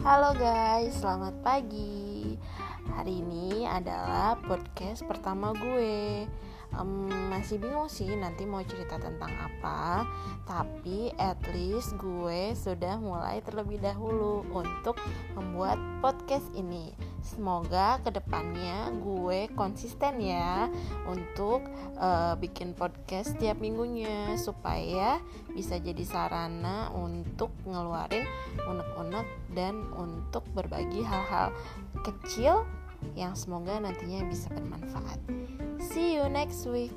Halo guys, selamat pagi. Hari ini adalah podcast pertama gue. Um, masih bingung sih nanti mau cerita tentang apa, tapi at least gue sudah mulai terlebih dahulu untuk membuat podcast ini. Semoga ke depannya gue konsisten ya untuk uh, bikin podcast setiap minggunya supaya bisa jadi sarana untuk ngeluarin unek-unek dan untuk berbagi hal-hal kecil yang semoga nantinya bisa bermanfaat. See you next week.